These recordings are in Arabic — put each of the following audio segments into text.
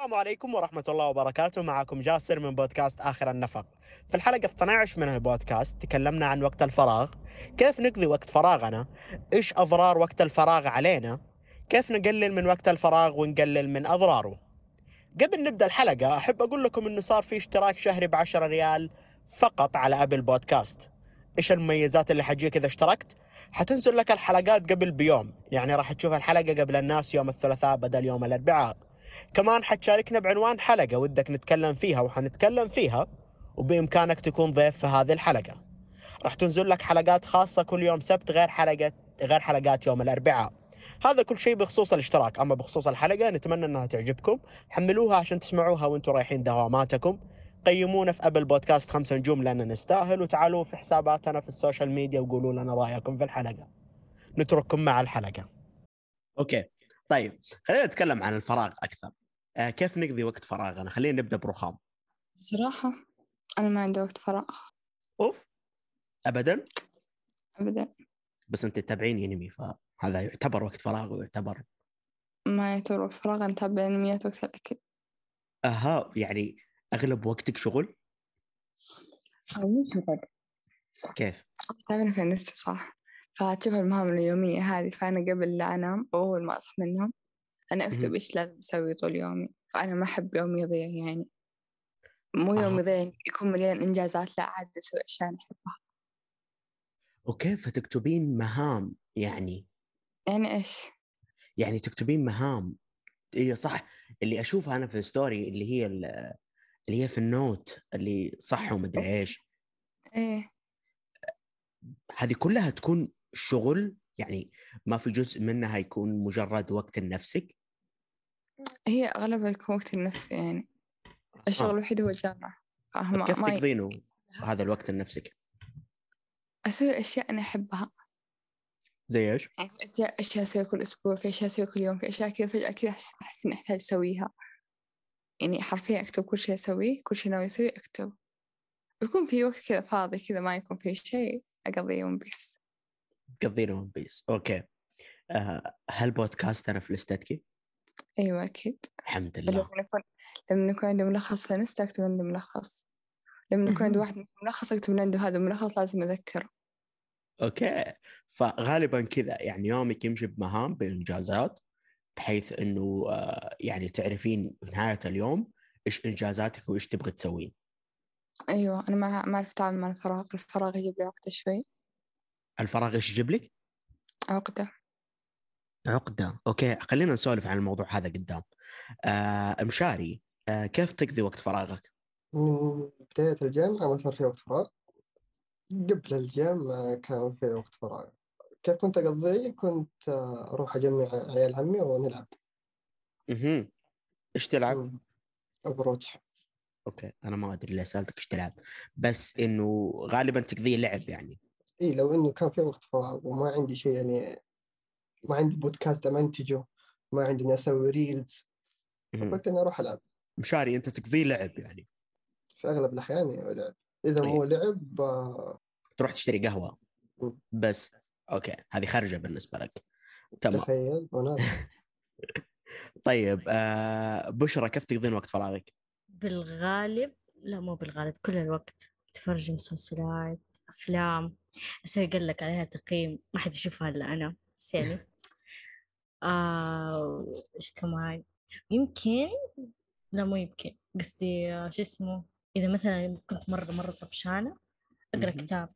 السلام عليكم ورحمة الله وبركاته. معكم جاسر من بودكاست آخر النفق. في الحلقة 12 من البودكاست تكلمنا عن وقت الفراغ. كيف نقضي وقت فراغنا؟ إيش أضرار وقت الفراغ علينا؟ كيف نقلل من وقت الفراغ ونقلل من أضراره؟ قبل نبدأ الحلقة أحب أقول لكم أنه صار في اشتراك شهري بعشرة ريال فقط على أبل بودكاست. إيش المميزات اللي حتجيك إذا اشتركت؟ حتنزل لك الحلقات قبل بيوم. يعني راح تشوف الحلقة قبل الناس يوم الثلاثاء بدل يوم الأربعاء. كمان حتشاركنا بعنوان حلقة ودك نتكلم فيها وحنتكلم فيها وبإمكانك تكون ضيف في هذه الحلقة. راح تنزل لك حلقات خاصة كل يوم سبت غير حلقة غير حلقات يوم الأربعاء. هذا كل شيء بخصوص الاشتراك. أما بخصوص الحلقة نتمنى أنها تعجبكم. حملوها عشان تسمعوها وأنتم رايحين دواماتكم. قيمونا في أبل بودكاست خمسة نجوم لأن نستاهل. وتعالوا في حساباتنا في ال social media وقولوا لنا رأيكم في الحلقة. نترككم مع الحلقة. أوكي. طيب خلينا نتكلم عن الفراغ أكثر. آه كيف نقضي وقت فراغنا؟ خلينا نبدأ برخام. الصراحة أنا ما عندي وقت فراغ. أوف. ابدا؟ أبدا. بس أنت تتابعين أنمي فهذا يعتبر وقت فراغ ويعتبر ما يعتبر وقت فراغ أنا أتابع أنميات وقت الأكل. أها يعني أغلب وقتك شغل؟ مو شغل. كيف؟ تعرفين في ال list صح. فتشوف المهام اليومية هذه فأنا قبل لا أنام وأول ما أصحى من النوم أنا أكتب. إيش لازم أسوي طول يومي فأنا ما أحب يومي يضيع يعني. مو آه. يوم يضيع يكون مليان إنجازات لا عاد أسوي أشياء أنا أحبها. okay فتكتبين مهام يعني. يعني إيش؟ يعني تكتبين مهام. هي صح اللي أشوفها أنا في ال story اللي هي ال- اللي هي في النوت اللي صح ومدري إيش. إيه. هذه كلها تكون شغل يعني ما في جزء منها يكون مجرد وقت لنفسك؟ هي أغلبها يكون وقت النفس يعني الشغل آه. الوحيد هو الجامعة. طب فما كيف ما ي- تقضينه هذا الوقت لنفسك؟ أسوي أشياء أنا أحبها. زي إيش؟ يعني في أشياء أشياء أسويها كل أسبوع في أشياء أسويها كل يوم في أشياء كذا فجأة كذا أحس أحس إني أحتاج أسويها. يعني حرفيا أكتب كل شيء أسويه كل شيء ناوي أسويه أكتب. يكون في وقت كذا فاضي كذا ما يكون في شيء أقضي يوم بس. تقضين ون بيس okay. آه هل بودكاست في لستتك؟ أيوة أكيد. الحمد لما لله. يكون لما يكون عندي ملخص في انستا أكتب عنده ملخص. لما يكون عندي. واحد ملخص أكتب من عنده هذا الملخص لازم أذكره. okay. فغالبا كذا يعني يومك يمشي بمهام بإنجازات بحيث إنه آه يعني تعرفين في نهاية اليوم إيش إنجازاتك وإيش تبغي تسوين. أيوة أنا ما ما أعرف أتعامل مع الفراغ. الفراغ يجيب لي عقدة شوي. الفراغ إيش يجيب لك؟ عقدة. عقدة. أوكي خلينا نسولف عن الموضوع هذا قدام. آه مشاري آه كيف تقضي وقت فراغك؟ من بداية الجامعة ما صار في وقت فراغ. قبل الجامعة كان في وقت فراغ. كيف كنت أقضيه؟ كنت آه، أروح أجمع عيال عمي ونلعب. أها إيش تلعب؟ مم. أبروتش okay أنا ما أدري ليه سألتك إيش تلعب. بس إنه غالبا تقضيه لعب يعني. إي لو إنه كان في وقت فراغ وما عندي شيء يعني ما عندي بودكاست أمنتجه ما عندي إني أسوي reels مهم. فكنت إني أروح ألعب. مشاري أنت تقضيه لعب يعني. في أغلب الأحيان يعني ألعب إذا مو لعب آه، تروح تشتري قهوة. بس. أوكي. هذه خرجه بالنسبة لك. تمام. تخيل طيب آه بشرى كيف تقضين وقت فراغك؟ بالغالب لا مو بالغالب كل الوقت. أتفرج مسلسلات أفلام أسوي قلك عليها تقييم ما حد يشوفها إلا أنا بس يعني آه إيش كمان؟ يمكن لا مو يمكن قصدي آه، شو اسمه؟ إذا مثلا كنت مرة مرة طفشانة أقرأ مهم. كتاب.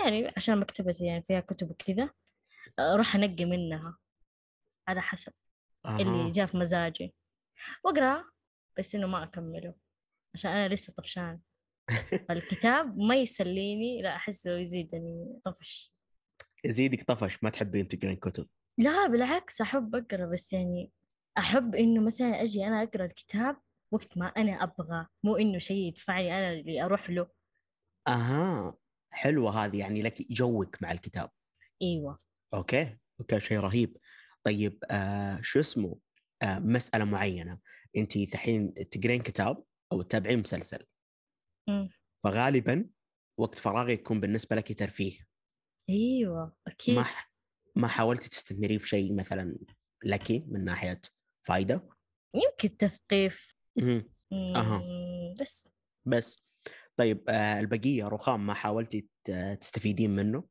يعني عشان مكتبتي يعني فيها كتب وكذا أروح أنقي منها على حسب اللي أها. جاء في مزاجي. وأقرأ بس إنه ما أكمله عشان أنا لسه طفشان الكتاب ما يسليني لا احسه يزيدني طفش. يزيدك طفش ما تحبين تقرين كتب. لا بالعكس أحب أقرأ بس يعني أحب إنه مثلا أجي أنا أقرأ الكتاب وقت ما أنا أبغى مو إنه شيء يدفعني أنا اللي أروح له. أها حلوة هذه يعني لك جوك مع الكتاب. إيوه. okay؟ okay شيء رهيب. طيب آه شو اسمه؟ آه مسألة معينة. أنت الحين تقرين كتاب أو تتابعين مسلسل. مم. فغالبا وقت فراغك يكون بالنسبة لك ترفيه. أيوه أكيد. ما ح- ما حاولتي تستثمريه في شيء مثلا لك من ناحية فائده يمكن تثقيف. أها. مم، بس. بس. طيب آه البقية رخام ما حاولتي ت- تستفيدين منه؟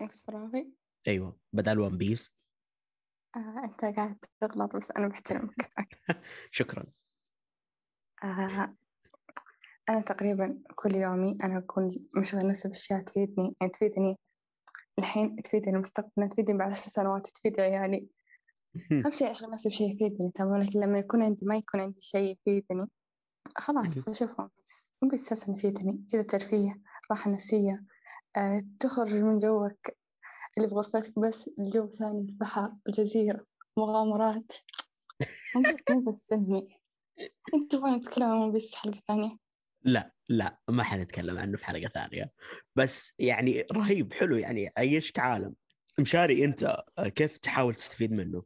وقت فراغي؟ أيوه بدل ون بيس آه أنت قاعد تغلط بس أنا بحترمك. شكرا. آه أنا تقريبا كل يومي أنا أكون مشغل نفسي بأشياء تفيدني يعني تفيدني الحين تفيدني مستقبلا تفيدني بعد عشر سنوات تفيد عيالي. أهم شيء أشغل نفسي بشيء يفيدني تمام؟ لكن لما يكون عندي ما يكون عندي شيء يفيدني خلاص أشوفهم بس مو بس أساسا يفيدني كذا ترفيه راحة نفسية آه تخرج من جوك اللي بغرفتك بس الجو ثاني البحر الجزيرة مغامرات. مو بس مو بس سلمي انت تبغى نتكلم بس حلقة ثانية. لا لا ما حنتكلم عنه في حلقة ثانية. بس يعني رهيب حلو يعني عيشك عالم. مشاري أنت كيف تحاول تستفيد منه؟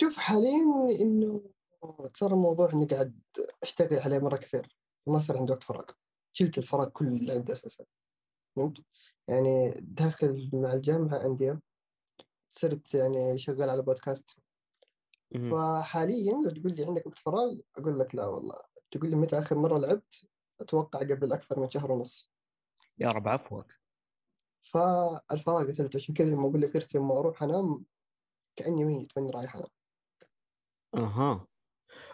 شوف حاليا إنه صار الموضوع إني قاعد أشتغل عليه مرة كثير. ما صار عندي وقت فراغ. شلت الفراغ كله اللي عندي أساسا. فهمت؟ يعني داخل مع الجامعة انديه صرت يعني شغال على بودكاست. فحاليا لو تقول لي عندك وقت فراغ أقول لك لا والله. تقول لي متى آخر مرة لعبت؟ أتوقع قبل أكثر من شهر ونص. يا رب عفوك. فالفراغ قتلته عشان كذا لما أقول لك ارسم لما أروح أنام كأني ميت ماني رايح أنام. أها.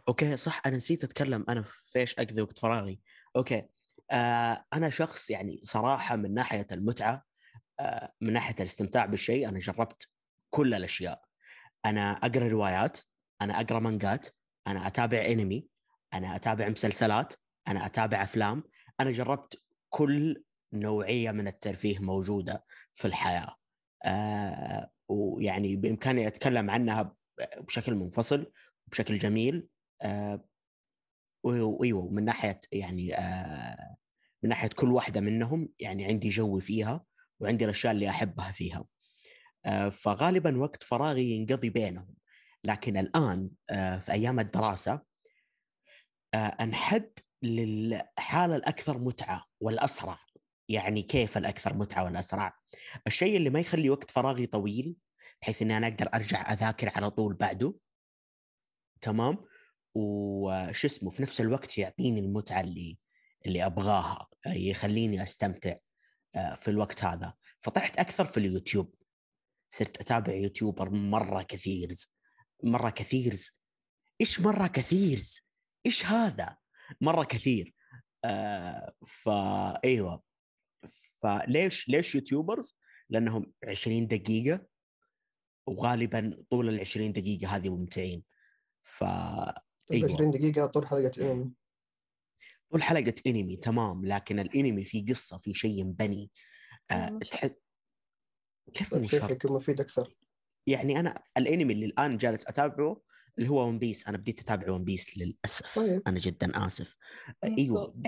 okay صح أنا نسيت أتكلم أنا في إيش أقضي وقت فراغي. okay. آه أنا شخص يعني صراحة من ناحية المتعة آه من ناحية الاستمتاع بالشيء أنا جربت كل الأشياء. أنا أقرأ روايات أنا أقرأ مانجات أنا أتابع أنمي أنا أتابع مسلسلات أنا أتابع أفلام أنا جربت كل نوعية من الترفيه موجودة في الحياة. آه ويعني بإمكاني أتكلم عنها بشكل منفصل بشكل جميل. آه وإيوه من ناحية يعني آه من ناحية كل واحدة منهم يعني عندي جوي فيها وعندي الأشياء اللي أحبها فيها. آه فغالبا وقت فراغي ينقضي بينهم. لكن الآن آه في أيام الدراسة آه أنحد للحالة الأكثر متعة والأسرع يعني كيف الأكثر متعة والأسرع؟ الشيء اللي ما يخلي وقت فراغي طويل بحيث إني أنا أقدر أرجع أذاكر على طول بعده. تمام؟ وش اسمه في نفس الوقت يعطيني المتعة اللي اللي أبغاها يخليني أستمتع آه، في الوقت هذا. فطحت أكثر في اليوتيوب. صرت أتابع YouTuber مرة كثير مرة كثير إيش مرة كثير إيش هذا؟ مرة كثير. آه فايوه فليش ليش YouTubers؟ لأنهم 20 دقيقة وغالبا طول ال 20 دقيقة هذه ممتعين. ف أيوة. إيوه. 20 دقيقة طول حلقة أنمي. طول حلقة أنمي تمام. لكن الأنمي فيه قصة في شيء ينبني. آه مش تح... كيف مو الشيء شرط؟ حيكون مفيد أكثر؟ يعني أنا الأنمي اللي الآن جالس أتابعه اللي هو ون بيس أنا بديت أتابع ون بيس للاسف طيب. أنا جدا آسف. أيوه.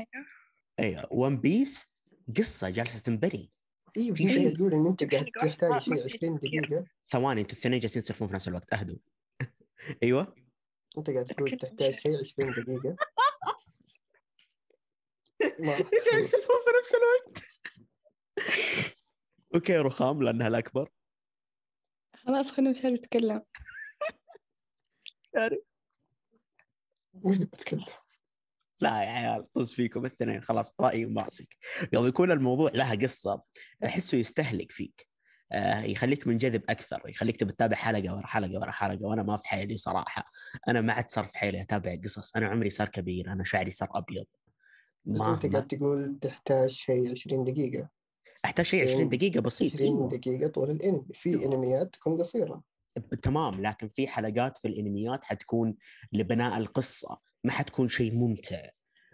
أيوه ون بيس قصة جالسة تنبني. أيوه في شيء- تقول إن أنت قاعد تحتاج شيء ما تصير 20 تفكير. دقيقة. ثواني أنتوا الاثنين جالسين تصرفون في نفس الوقت. أهدوا. أيوه. أنت قاعد تقول تحتاج شيء 20 دقيقة. ما راح جالسين تخلص. يسولفون في نفس الوقت. أوكي رخام لأنها الأكبر. خلاص خلينا نتكلم. يعني؟ لا يا عيال طز فيكم الاثنين خلاص رأيي ماسك يوم يكون الموضوع لها قصة أحسه يستهلك فيك. آه يخليك منجذب أكثر يخليك تبي تتابع حلقة ورا حلقة ورا حلقة وأنا ما في حيلي صراحة. أنا ما عاد صار في حيلي أتابع قصص أنا عمري صار كبير أنا شعري صار أبيض. بس ما, أنت قاعد تقول تحتاج شيء 20 دقيقة. أحتاج شيء 20 20 دقيقة بسيط. 20 أيوه دقيقة طول الانمي في إنميات تكون قصيرة. تمام لكن في حلقات في الانميات حتكون لبناء القصة ما حتكون شيء ممتع.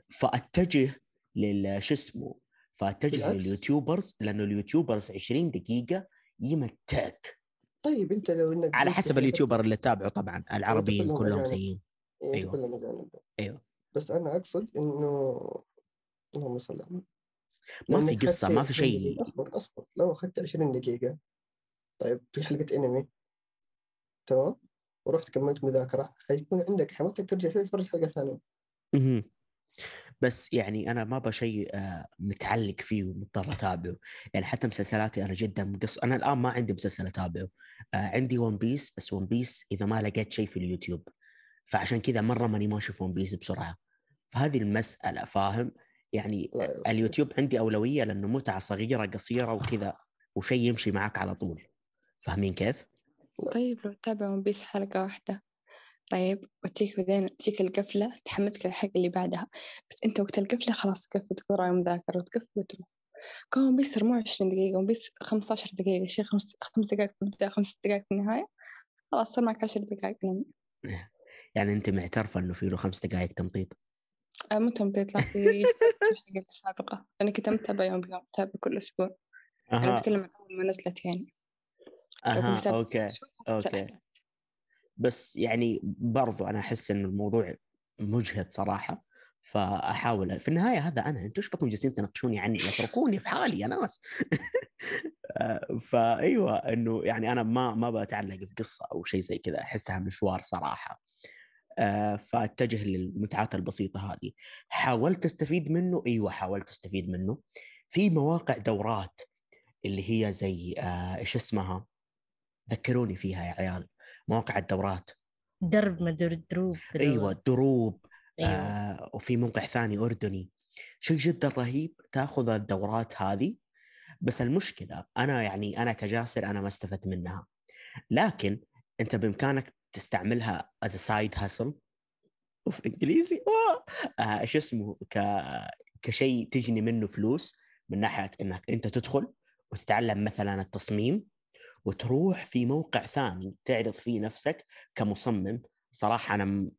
فأتجه لل شو اسمه؟ فأتجه. لل YouTubers لأنه ال YouTubers 20 دقيقة يمتعك. طيب أنت لو إنك على حسب ال YouTuber اللي تتابعه طبعا العربيين كلهم أجانب. زيين إيه، أيوة. كلهم أجانب أيوه. بس أنا أقصد إنه اللهم صل. ما في قصة ما في 20 شيء أصبر أصبر. لو أخذت 20 دقيقة. طيب في حلقة أنمي. تمام ورحت كملت مذاكرة حيكون عندك حماستك ترجع فيه تتفرج حلقة ثانية. مهم. بس يعني أنا ما أبغى شيء آه، متعلق فيه ومضطر أتابعه. يعني حتى مسلسلاتي أنا جدا مقص أنا الآن ما عندي مسلسل أتابعه. آه، عندي ون بيس بس ون بيس إذا ما لقيت شيء في اليوتيوب. فعشان كذا مرة ماني ماشي في ون بيس بسرعة. فهذه المسألة فاهم؟ يعني اليوتيوب عندي أولوية لأنه متعة صغيرة قصيرة وكذا وشيء يمشي معك على طول. فاهمين كيف؟ طيب لو تتابع ون بيس حلقة واحدة. طيب وتجيك بعدين تجيك القفلة تحمسك للحلقة اللي بعدها. بس أنت وقت القفلة خلاص تقفل تقول وراي مذاكرة وتقفل وتروح. كان ون بيس 24 دقيقة ون بيس 15 دقيقة شيء خمس خمس دقائق في البداية خمس دقائق في النهاية. خلاص صار معك 10 دقائق نوم يعني أنت معترفة إنه في له خمس دقائق تمطيط؟ آه مو تمطيط لا في الحلقة السابقة. لأني كنت متابعة يوم بيوم متابعة كل أسبوع. أنا أتكلم عن أول ما نزلت يعني. أها أوكي. الأحداث. بس يعني برضو أنا أحس إن الموضوع مجهد صراحة فأحاول في النهاية هذا أنا أنتم إيش بكم جالسين تناقشوني عني؟ اتركوني في حالي يا ناس آه، فأيوة إنه يعني أنا ما ما بتعلق في قصة أو شيء زي كذا أحسها مشوار صراحة. آه، فأتجه للمتعات البسيطة هذه. حاولت أستفيد منه؟ أيوه حاولت أستفيد منه. في مواقع دورات اللي هي زي آه، إيش اسمها؟ ذكروني فيها يا عيال. مواقع الدورات. درب مدر دروب. أيوه الدروب أيوه. آه وفي موقع ثاني أردني. شيء جدا رهيب تأخذ الدورات هذه. بس المشكلة أنا يعني أنا كجاسر أنا ما استفدت منها. لكن أنت بإمكانك تستعملها as side hustle أوف إنجليزي. آه. إيش اسمه؟ ك كشيء تجني منه فلوس من ناحية إنك أنت تدخل وتتعلم مثلا التصميم. وتروح في موقع ثاني تعرض فيه نفسك كمصمم. صراحة أنا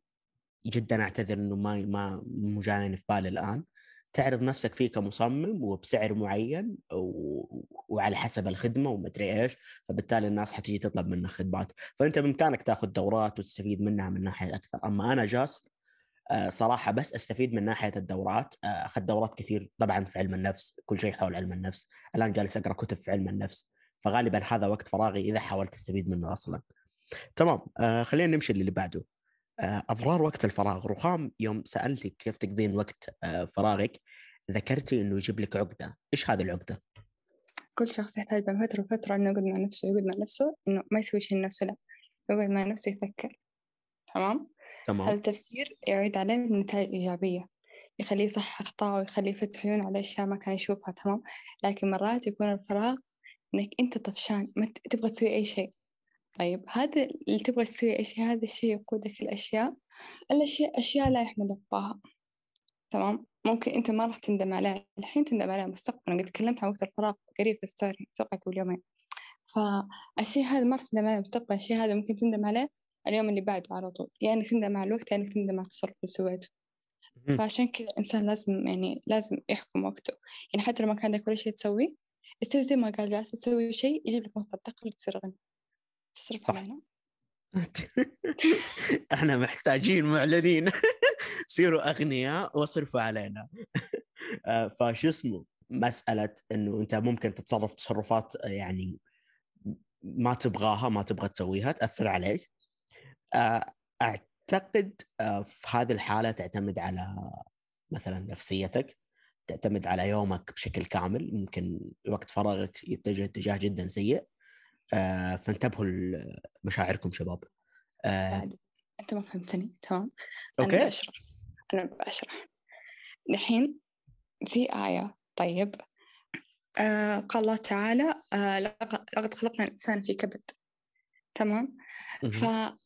جدا أعتذر إنه ما ما مو في بالي الآن. تعرض نفسك فيه كمصمم وبسعر معين و... وعلى حسب الخدمة ومدري إيش فبالتالي الناس حتيجي تطلب منك خدمات. فأنت بإمكانك تاخذ دورات وتستفيد منها من ناحية أكثر. أما أنا جاس آه، صراحة بس أستفيد من ناحية الدورات. آه، أخذت دورات كثير طبعا في علم النفس كل شيء حول علم النفس. الآن جالس أقرأ كتب في علم النفس. فغالبا هذا وقت فراغي إذا حاولت أستفيد منه أصلا. تمام آه خلينا نمشي للي بعده. آه أضرار وقت الفراغ. رخام يوم سألتك كيف تقضين وقت آه فراغك ذكرتي إنه يجيب لك عقدة. إيش هذه العقدة؟ كل شخص يحتاج بين فترة وفترة إنه يقعد مع نفسه يقعد مع نفسه إنه ما يسوي شيء لنفسه لا. يقعد مع نفسه يفكر. تمام؟ هذا تمام التفكير يعود عليه بنتائج إيجابية. يخليه يصحح أخطاءه ويخليه يفتح عيون على أشياء ما كان يشوفها. تمام؟ لكن مرات يكون الفراغ إنك أنت طفشان ما تبغى تسوي أي شيء. طيب هذا اللي تبغى تسوي أي شيء هذا الشيء يقودك الأشياء. الأشياء أشياء لا يحمد الله. تمام؟ ممكن أنت ما راح تندم عليها. الحين تندم عليها مستقبلا. قد تكلمت عن وقت الفراغ قريب في ستوري أتوقع قبل يومين. فالشيء هذا ما راح تندم عليه مستقبلا. الشيء هذا ممكن تندم عليه اليوم اللي بعده على طول. يعني تندم على الوقت يعني تندم على التصرف اللي سويته. فعشان كذا الإنسان لازم يعني لازم يحكم وقته. يعني حتى لو ما كان عندك ولا شيء تسويه تسوي زي ما قال جالس تسوي شيء يجيب لك مصدر دخل وتصير غني. تصرف. علينا إحنا محتاجين معلنين. سيروا أغنياء واصرفوا علينا. آه، فشو اسمه؟ مسألة إنه أنت ممكن تتصرف تصرفات آه، يعني ما تبغاها ما تبغى تسويها تأثر عليك. آه، أعتقد في هذه الحالة تعتمد على مثلا نفسيتك. تعتمد على يومك بشكل كامل ممكن وقت فراغك يتجه اتجاه جدا سيء. آه، فانتبهوا لمشاعركم شباب. آه، أنت ما فهمتني. تمام. أوكي. بشرح أنا بشرح الحين في آية. طيب. آه قال الله تعالى آه لق- لقد خلقنا الإنسان في كبد. تمام. فالدنيا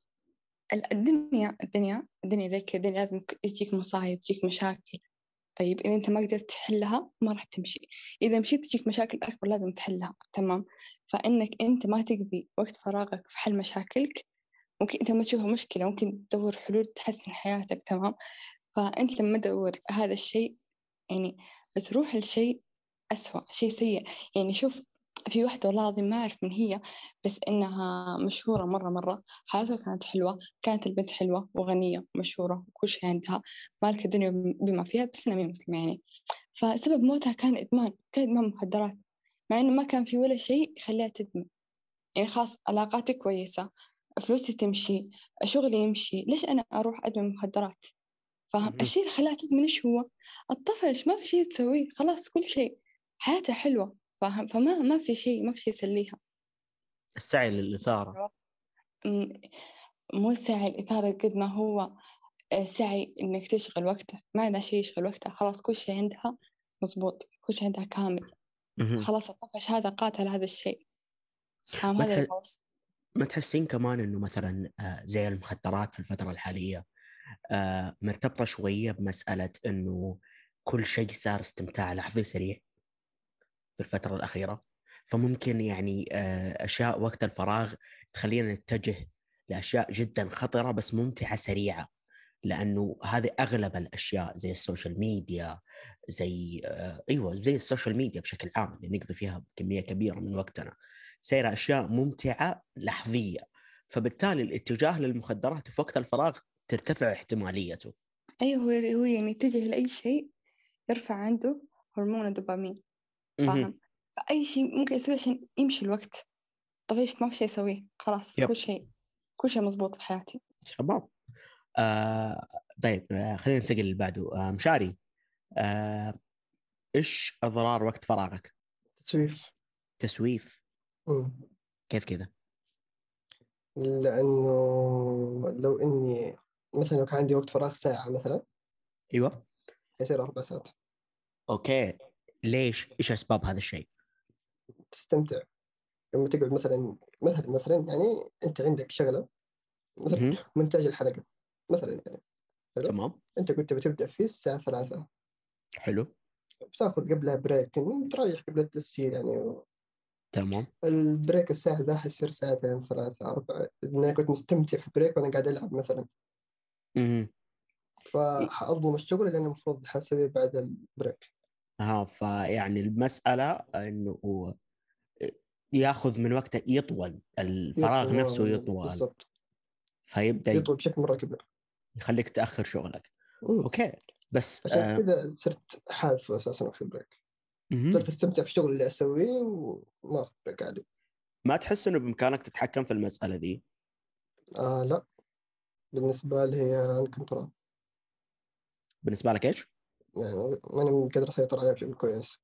الدنيا الدنيا كذا الدنيا لازم يجيك مصايب تجيك مشاكل. طيب إذا أنت ما قدرت تحلها ما راح تمشي. إذا مشيت تجيك مشاكل أكبر لازم تحلها تمام؟ فإنك أنت ما تقضي وقت فراغك في حل مشاكلك ممكن أنت ما تشوفها مشكلة ممكن تدور حلول تحسن حياتك تمام؟ فأنت لما تدور هذا الشيء يعني بتروح لشيء أسوأ شيء سيء. يعني شوف في واحدة والله العظيم ما أعرف من هي بس إنها مشهورة مرة مرة. حياتها كانت حلوة كانت البنت حلوة وغنية ومشهورة وكل شيء عندها. مالكة الدنيا بما فيها بس إنها مي مسلمة يعني. فسبب موتها كان إدمان كان إدمان مخدرات مع إنه ما كان في ولا شيء يخليها تدمن. يعني خلاص علاقاتي كويسة فلوسي تمشي شغلي يمشي ليش أنا أروح أدمن مخدرات؟ فاهم. الشيء اللي خلاها تدمن إيش هو؟ الطفش ما في شيء تسويه خلاص كل شيء. حياتها حلوة. فاهم؟ فما ما في شيء ما في شيء يسليها. السعي للإثارة. أمم، مو سعي الإثارة قد ما هو آه، سعي إنك تشغل وقتك. ما عندها شيء يشغل وقتها خلاص كل شيء عندها مزبوط كل شيء عندها كامل. خلاص الطفش هذا قاتل هذا الشيء. فاهم؟ ما هذا تح- ما تحسين كمان إنه مثلا آه، زي المخدرات في الفترة الحالية آه، مرتبطة شوية بمسألة إنه كل شيء صار استمتاع لحظي سريع. في الفترة الأخيرة. فممكن يعني آه، أشياء وقت الفراغ تخلينا نتجه لأشياء جدا خطرة بس ممتعة سريعة. لأنه هذه أغلب الأشياء زي السوشيال ميديا زي آه، إيوه زي السوشيال ميديا بشكل عام اللي نقضي فيها كمية كبيرة من وقتنا. سير أشياء ممتعة لحظية. فبالتالي الاتجاه للمخدرات في وقت الفراغ ترتفع احتماليته. أيوه هو يعني يتجه لأي شيء يرفع عنده هرمون الدوبامين. فاهم فأي شيء ممكن يسويه عشان يمشي الوقت. طفشت ما في شيء أسويه خلاص yep. كل شيء كل شيء مزبوط في حياتي. تمام آه طيب آه خلينا ننتقل اللي بعده. آه مشاري آه إيش أضرار وقت فراغك؟ تسويف. تسويف. مم. كيف كذا؟ لأنه لو إني مثلا لو كان عندي وقت فراغ ساعة مثلا. أيوه. يصير أربع ساعات. أوكي. ليش؟ إيش أسباب هذا الشيء؟ تستمتع. لما تقعد مثلا مثلا مثلا يعني أنت عندك شغلة مثلا. مونتاج الحلقة مثلا يعني. حلو؟ تمام. أنت كنت بتبدأ فيه الساعة ثلاثة. حلو. بتاخذ قبلها break إنه تريح قبل التسجيل يعني. تمام. ال break الساعة ذا حيصير ساعتين ثلاثة أربعة. لأن أنا كنت مستمتع في ال break وأنا قاعد ألعب مثلا. مهم. فحأظلم الشغل لأنه المفروض حسويه بعد ال break ها فيعني المسألة إنه هو ياخذ من وقته يطول الفراغ يطول، نفسه يطول. بالضبط. فيبدأ يطول بشكل مرة كبير يخليك تأخر شغلك. مم. okay بس عشان آه كذا صرت حاف أساسا في ال break مهم. صرت أستمتع في الشغل اللي أسويه وما أخذ break عادي. ما تحس إنه بإمكانك تتحكم في المسألة دي؟ آه لا. بالنسبة لي هي عن control بالنسبة لك إيش؟ يعني ماني قادر أسيطر عليها بشكل كويس.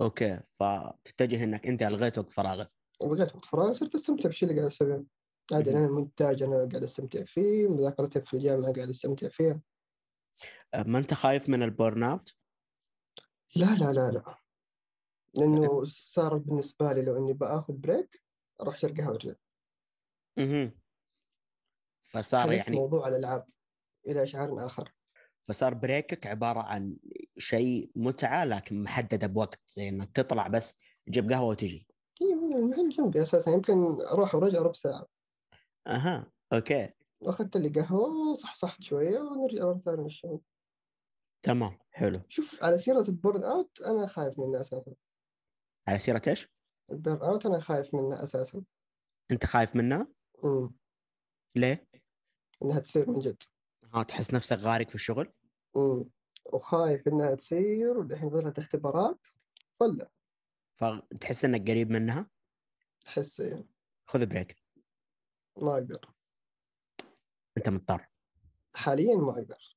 okay فتتجه إنك أنت ألغيت وقت فراغك. لغيت وقت فراغ صرت أستمتع بالشيء اللي قاعد أسويه. عادي. أنا مونتاج أنا قاعد أستمتع فيه مذاكرتي في الجامعة قاعد أستمتع فيها. آه، ما أنت خايف من ال burnout؟ لا لا لا لا. لأنه صار بالنسبة لي لو إني بآخذ break أروح شرب قهوة وأرجع أها فصار يعني موضوع الألعاب إلى إشعار آخر. فصار break ك عبارة عن شيء متعة لكن محددة بوقت زي إنك تطلع بس تجيب قهوة وتجي إيه، جنبي أساسا يمكن أروح وأرجع ربع ساعة أها okay أخذت لي قهوة صحصحت شوية ونرجع ثانية للشغل تمام حلو شوف على سيرة ال burnout أنا خايف منه أساسا على سيرة إيش؟ ال burnout أنا خايف منه أساسا أنت خايف منها؟ أمم. ليه؟ إنها تصير من جد ها تحس نفسك غارق في الشغل؟ وخايف إنها تصير والحين ظلت اختبارات ولا فتحس إنك قريب منها؟ أحس إيه، خذ break ما أقدر. أنت مضطر. حاليا ما أقدر.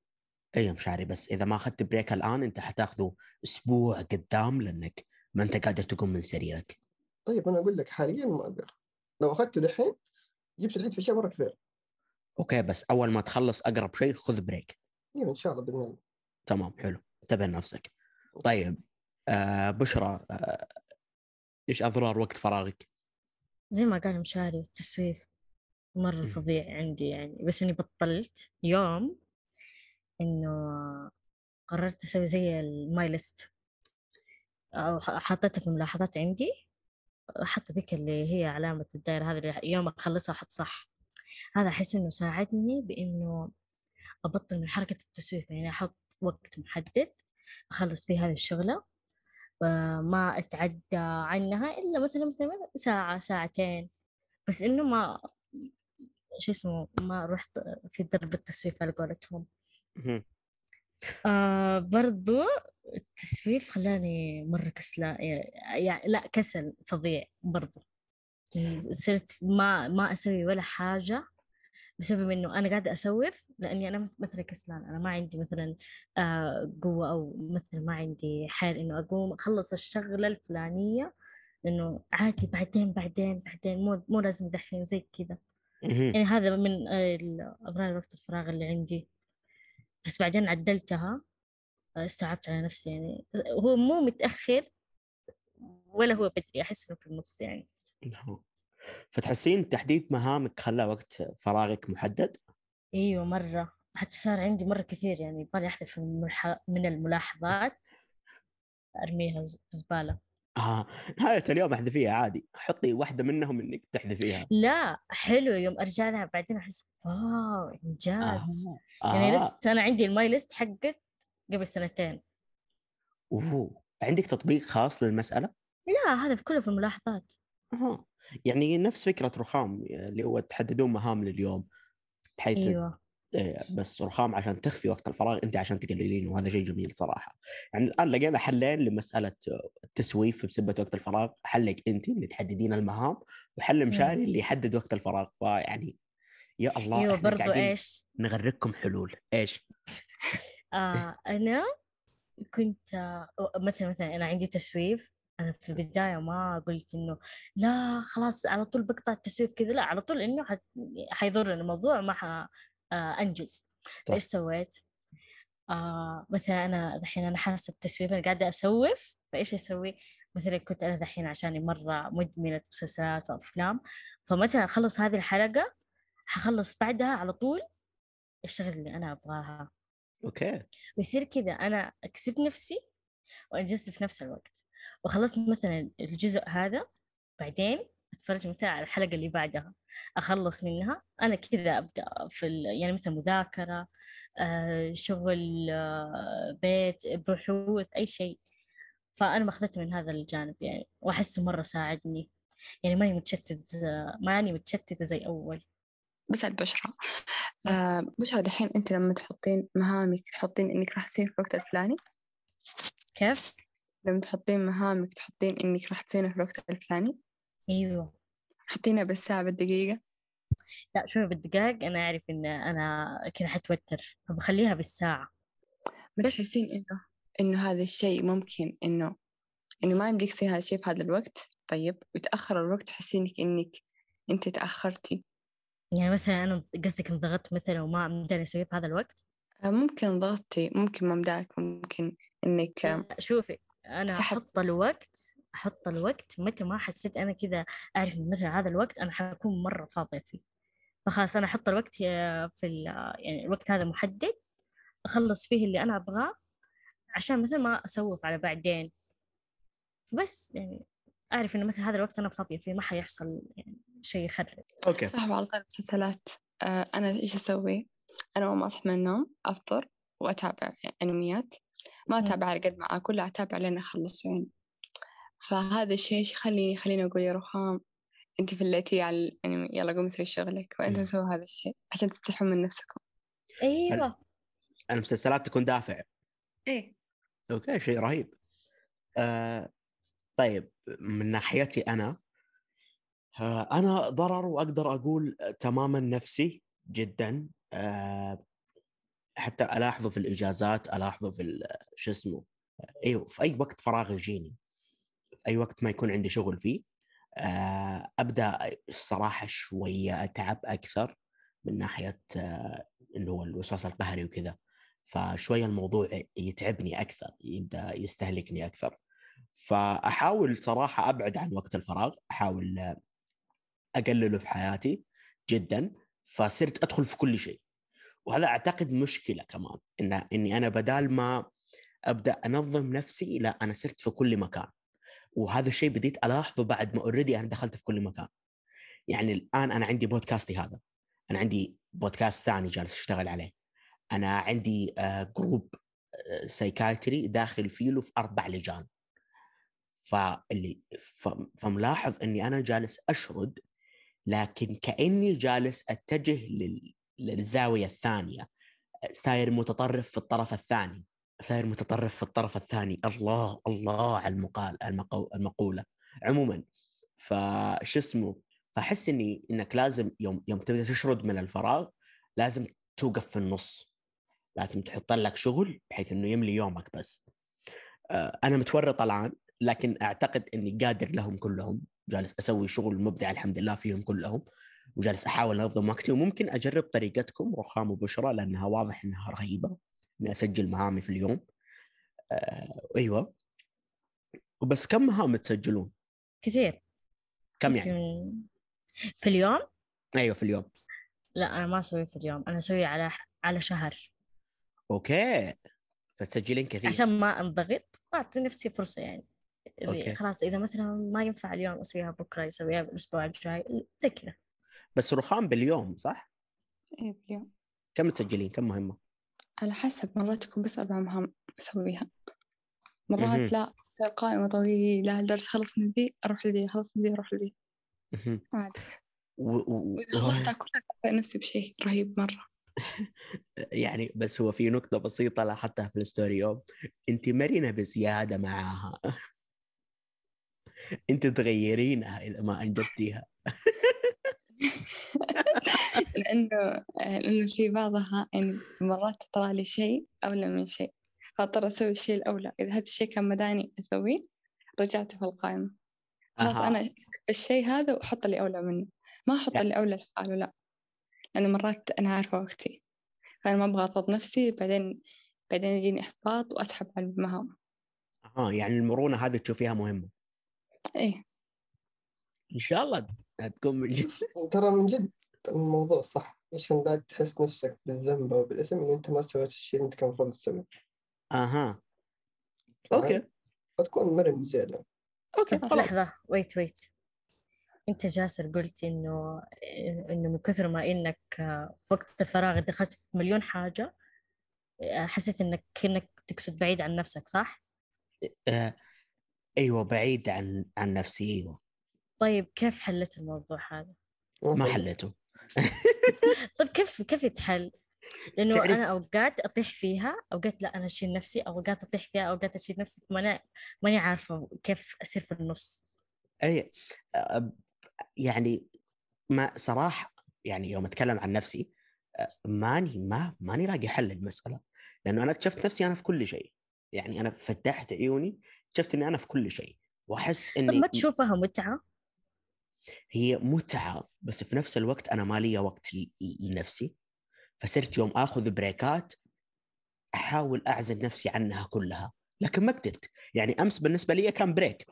اي مشاري بس. إذا ما أخذت break الآن أنت حتاخذه أسبوع قدام لأنك ما أنت قادر تقوم من سريرك. طيب أنا أقول لك حاليا ما أقدر. لو أخذته الحين جبت العيد في الشهر مرة كثير. okay بس أول ما تخلص أقرب شيء خذ break إيه إن شاء الله بإذن الله. تمام حلو. انتبه لنفسك. طيب آه بشرى آه إيش أضرار وقت فراغك؟ زي ما قال مشاري التسويف مرة. فظيع عندي يعني. بس إني بطلت يوم إنه قررت أسوي زي ال my list. حطيتها في ملاحظات عندي. حتى ذيك اللي هي علامة الدائرة هذه يوم أخلصها أحط صح. هذا أحس إنه ساعدني بإنه أبطل من حركة التسويف يعني أحط وقت محدد أخلص فيه هذه الشغلة وما أتعدى عنها إلا مثلا مثلا ساعة ساعتين. بس إنه ما شو اسمه ما رحت في درب التسويف على قولتهم. آه برضو التسويف خلاني مرة كسلان يعني لا كسل فظيع برضو. يعني صرت ما ما أسوي ولا حاجة. بسبب إنه أنا قاعدة أسوف لأني أنا مثلا كسلان أنا ما عندي مثلا آه قوة أو مثلا ما عندي حيل إنه أقوم أخلص الشغلة الفلانية لأنه عادي بعدين بعدين بعدين مو مو لازم دحين زي كذا. يعني هذا من آه، ال- أضرار وقت الفراغ اللي عندي بس بعدين عدلتها آه، استوعبت على نفسي يعني هو مو متأخر ولا هو بدري أحس إنه في النص يعني نعم. فتحسين تحديد مهامك خلى وقت فراغك محدد؟ إيوه مرة حتى صار عندي مرة كثير يعني يبغالي أحذف من الملاحظات أرميها ز- زبالة آه نهاية اليوم أحذفيها عادي حطي واحدة منهم إنك تحذفيها لا حلو يوم أرجع لها بعدين أحس واو إنجاز آه. يعني آه. لسه أنا عندي الماي ليست حقت قبل سنتين أوه. عندك تطبيق خاص للمسألة؟ لا هذا في كله في الملاحظات آه. يعني نفس فكرة رخام اللي هو تحددون مهام لليوم بحيث أيوه. إيه، بس رخام عشان تخفي وقت الفراغ أنت عشان تقللين وهذا شيء جميل صراحة. يعني الآن لقينا حلين لمسألة التسويف بسبة وقت الفراغ. حلك أنت اللي تحددين المهام وحل مشاري اللي يحدد وقت الفراغ. فيعني يا الله أيوه برضو إيش؟ نغرقكم حلول. إيش؟ آه أنا كنت آه مثلا مثلا أنا عندي تسويف أنا في البداية ما قلت إنه لا خلاص على طول بقطع التسويف كذا لا على طول إنه. حيضر الموضوع ما ح... آه أنجز صح. فايش سويت؟ آه مثلا أنا دحين أنا حاسة بتسويف أنا قاعدة أسوف فإيش أسوي؟ مثلا كنت أنا دحين عشاني مرة مدمنة مسلسلات وأفلام فمثلا أخلص هذه الحلقة حخلص بعدها على طول الشغل اللي أنا أبغاها أوكي ويصير كذا أنا كسبت نفسي وأنجزت في نفس الوقت وخلصت مثلا الجزء هذا بعدين أتفرج مثلا على الحلقة اللي بعدها. أخلص منها أنا كذا أبدأ في ال... يعني مثلا مذاكرة آه، شغل آه، بيت بحوث أي شيء. فأنا ماخذته من هذا الجانب يعني وأحسه مرة ساعدني. يعني ماني متشتت ماني متشتتة زي أول. بس البشرة. آه بشرة دحين أنت لما تحطين مهامك تحطين إنك راح تسوين في الوقت الفلاني؟ كيف؟ لما تحطين مهامك تحطين إنك راح تسوينها في الوقت الفلاني. أيوه. حطينها بالساعة بالدقيقة. لا شوفي بالدقائق أنا أعرف إن أنا كذا حتوتر فبخليها بالساعة. ما بس- تحسين إنه إنه هذا الشيء ممكن إنه إنه ما يمديك تسوي هذا الشيء في هذا الوقت. طيب يتأخر الوقت تحسينك إنك أنت تأخرتي. يعني مثلا أنا قصدك انضغطت مثلا وما مداني أسويه في هذا الوقت؟ آه، ممكن ضغطتي ممكن ما مداك ممكن إنك شوفي. أنا سحبت. أحط الوقت أحط الوقت متى ما حسيت أنا كذا أعرف إن مثلا هذا الوقت أنا حكون مرة فاضية فيه. فخلاص أنا أحط الوقت في ال- يعني الوقت هذا محدد أخلص فيه اللي أنا أبغاه عشان مثلا ما أسوف على بعدين. بس يعني أعرف إنه مثلا هذا الوقت أنا فاضية فيه ما حيحصل يعني شيء يخرب. okay. صح وعلى طاري المسلسلات آه، أنا إيش أسوي؟ أنا أول ما أصحى من النوم أفطر وأتابع أنميات. ما. أتابع على قد ما أكل لا أتابع لين أخلص يعني فهذا الشيء يخليني خليني أقول يا رخام أنت فليتيها على الأنمي يلا قومي سوي شغلك وأنتم. سووا هذا الشيء عشان تستحوا من نفسكم. أيوة. المسلسلات تكون دافع. إيه. أوكي شيء رهيب. آه طيب من ناحيتي أنا آه أنا ضرر وأقدر أقول تماما نفسي جدا. آه حتى ألاحظه في الإجازات ألاحظه في شو اسمه أيوه في أي وقت فراغ يجيني أي وقت ما يكون عندي شغل فيه آه أبدأ الصراحة شوية أتعب أكثر من ناحية آه اللي هو الوسواس القهري وكذا فشوية الموضوع يتعبني أكثر يبدأ يستهلكني أكثر. فأحاول صراحة أبعد عن وقت الفراغ أحاول أقلله في حياتي جدا فصرت أدخل في كل شيء. وهذا أعتقد مشكلة كمان إن إني أنا بدال ما أبدأ أنظم نفسي لا أنا صرت في كل مكان. وهذا الشيء بديت ألاحظه بعد ما already أنا دخلت في كل مكان. يعني الآن أنا عندي بودكاستي هذا. أنا عندي بودكاست ثاني جالس أشتغل عليه. أنا عندي آه، group آه، psychiatry داخل فيه له في أربع لجان. فاللي فملاحظ إني أنا جالس أشرد لكن كأني جالس أتجه لل... للزاوية الثانية. ساير متطرف في الطرف الثاني. ساير متطرف في الطرف الثاني. الله الله على المقال المقو... المقولة. عموما فش اسمه؟ فأحس إني إنك لازم يوم يوم تبدأ تشرد من الفراغ لازم توقف في النص. لازم تحط لك شغل بحيث إنه يملي يومك بس. آه، أنا متورط الآن لكن أعتقد إني قادر لهم كلهم. جالس أسوي شغل مبدع الحمد لله فيهم كلهم. وجالس أحاول أنظم وقتي وممكن أجرب طريقتكم رخام وبشرى لأنها واضح إنها رهيبة إني أسجل مهامي في اليوم. آه أيوه. وبس كم مهام تسجلون؟ كثير. كم يعني؟ في اليوم؟ أيوه في اليوم. لا أنا ما أسوي في اليوم أنا أسوي على على شهر. okay. فتسجلين كثير. عشان ما أنضغط واعطي نفسي فرصة يعني. okay. خلاص إذا مثلا ما ينفع اليوم أسويها بكرة أسويها الأسبوع الجاي زي كذا. بس رخام باليوم صح؟ إيه باليوم كم تسجلين؟ كم مهمة؟ على حسب مرات تكون بس أربع مهام أسويها مهم. مرات لا تصير قائمة طويلة لدرجة خلص من ذي أروح لذي خلص من ذي أروح لذي. عادي و... و... وإذا خلصتها كلها نفسي بشيء رهيب مرة يعني بس هو في نقطة بسيطة لاحظتها في الستوري يوم انت مرنة بزيادة معاها انت تغيرينها إذا ما أنجزتيها لأنه لأنه في بعضها يعني مرات طلع لي شيء أولى من شيء فاضطر أسوي الشيء الأولى. إذا هذا الشيء كان مداني أسويه رجعته في القائمة. خلاص. أنا الشيء هذا وأحط اللي أولى منه. ما أحط. اللي أولى لحاله لا. لأنه مرات أنا عارفة وقتي فأنا ما أبغى أضغط نفسي بعدين بعدين يجيني إحباط وأسحب على المهام. آه يعني المرونة هذه تشوفيها مهمة. إيه. إن شاء الله تكون من جد ترى من جد الموضوع صح عشان لا تحس نفسك بالذنب أو بالإثم إن أنت ما سويت الشيء اللي أنت كان المفروض تسويه. أها. أوكي. فتكون مرن بزيادة okay خلاص. لحظة. wait wait أنت جاسر قلت إنه إنه من كثر ما إنك في وقت الفراغ دخلت في مليون حاجة حسيت إنك كأنك تقصد بعيد عن نفسك صح؟ آه. أيوه بعيد عن عن نفسي أيوه. طيب كيف حلت الموضوع هذا؟ ما حلته طيب كيف كيف يتحل؟ لأنه تعرف- أنا أوقات أطيح فيها أوقات لا أنا أشيل نفسي أوقات أطيح فيها أوقات أشيل نفسي ماني ماني عارفة كيف أصير في النص أي يعني ما صراحة يعني يوم أتكلم عن نفسي ماني ما ماني لاقي حل للمساله لأنه أنا اكتشفت نفسي أنا في كل شيء يعني أنا فتحت عيوني اكتشفت إني أنا في كل شيء وأحس إني ما تشوفها متعة؟ هي متعة بس في نفس الوقت أنا ما لي وقت لنفسي. فصرت يوم آخذ break ات أحاول أعزل نفسي عنها كلها لكن ما قدرت. يعني أمس بالنسبة لي كان break.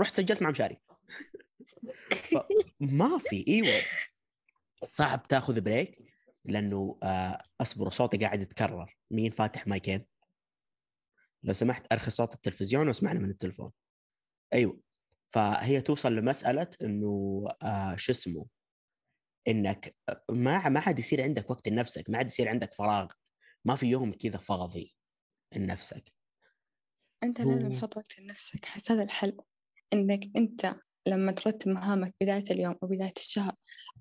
رحت سجلت مع مشاري. ما في إيوه. صعب تاخذ بريك لأنه آه أصبر صوتي قاعد يتكرر. مين فاتح مايكين؟ لو سمحت أرخي صوت التلفزيون واسمعنا من التلفون. أيوه. فهي توصل لمسألة إنه آه شو اسمه؟ إنك ما ما عاد يصير عندك وقت لنفسك ما عاد يصير عندك فراغ ما في يوم كذا فاضي لنفسك. أنت هو- لازم تحط وقت لنفسك حس هذا الحل. إنك أنت لما ترتب مهامك بداية اليوم أو بداية الشهر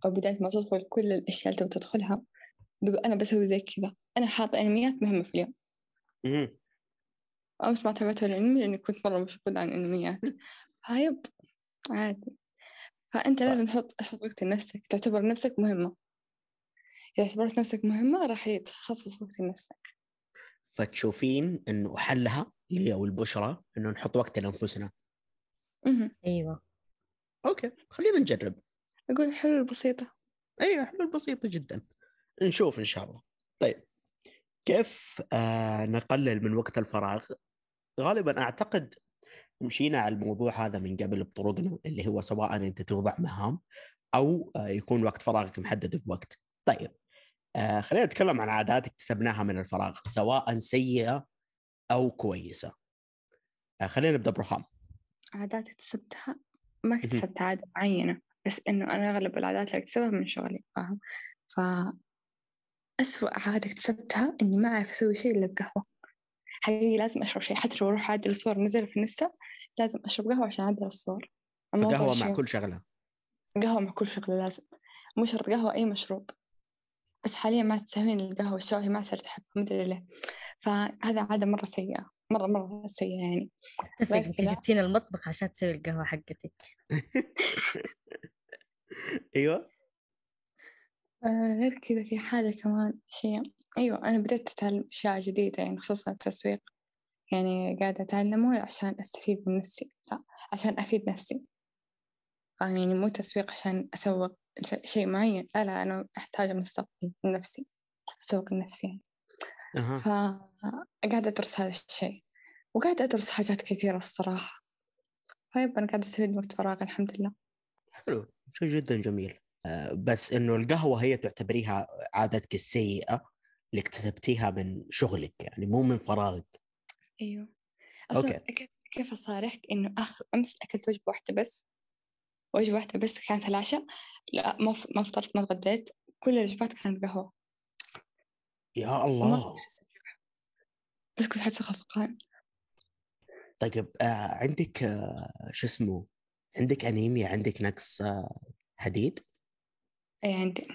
أو بداية ما تدخل كل الأشياء اللي تبغى تدخلها تقول أنا بسوي زي كذا أنا حاطة أنميات مهمة في اليوم. أمس ما تابعت لأني كنت مرة مشغولة عن الأنميات فيب عادي. فأنت لازم تحط تحط وقت لنفسك تعتبر نفسك مهمة. إذا اعتبرت نفسك مهمة راح يتخصص وقت لنفسك. فتشوفين إنه حلها لي والبشرى إنه نحط وقت لأنفسنا. مهم. أيوه. أوكي خلينا نجرب. أقول حلول بسيطة. أيوه حلول بسيطة جدا. نشوف إن شاء الله. طيب كيف آه نقلل من وقت الفراغ؟ غالبا أعتقد مشينا على الموضوع هذا من قبل بطرقنا اللي هو سواء أنت توضع مهام أو آه يكون وقت فراغك محدد بوقت. طيب آه خلينا نتكلم عن عادات اكتسبناها من الفراغ سواء سيئة أو كويسة. آه خلينا نبدأ برخام. عادات اكتسبتها؟ ما اكتسبت عادة معينة بس إنه أنا أغلب العادات اللي أكتسبها من شغلي فاهم؟ ف أسوأ عادة اكتسبتها إني ما أعرف أسوي شيء إلا بقهوة. حقيقي لازم أشرب شيء حتى لو أروح أعدل الصور نزل في النستا لازم أشرب قهوة عشان أعدل الصور. فقهوة مع كل شغلة. قهوة مع كل شغلة لازم. مو شرط قهوة أي مشروب. بس حاليا ما تسوين القهوة والشاي ما صرت أحبها مدري ليه. فهذا عادة مرة سيئة مرة مرة سيئة يعني. اتفق انت جبتينا المطبخ عشان تسوي القهوة حقتك أيوه. آه غير كذا في حاجة كمان شيء. أيوة أنا بدأت أتعلم أشياء جديدة يعني خصوصا التسويق. يعني قاعدة أتعلمه عشان أستفيد من نفسي. لا عشان أفيد نفسي. فاهم يعني مو تسويق عشان أسوق شيء معين. لا لا أنا أحتاج مستقبل من نفسي أسوق لنفسي يعني. أها. فقاعدة أدرس هذا الشيء. وقاعدة أدرس حاجات كثيرة الصراحة. طيب أنا قاعدة أستفيد من وقت فراغي الحمد لله. حلو. شيء جدا جميل. آه، بس إنه القهوة هي تعتبريها عادتك السيئة؟ اللي اكتسبتيها من شغلك يعني مو من فراغك. أيوه. أصلا أوكي. كيف أصارحك إنه آخر أمس أكلت وجبة واحدة بس وجبة واحدة بس كانت العشاء؟ لا ما ما فطرت ما تغديت كل الوجبات كانت قهوة. يا الله. بس كنت أحس خفقان. طيب آه عندك آه شو اسمه عندك أنيميا عندك نقص آه حديد؟ أي عندي.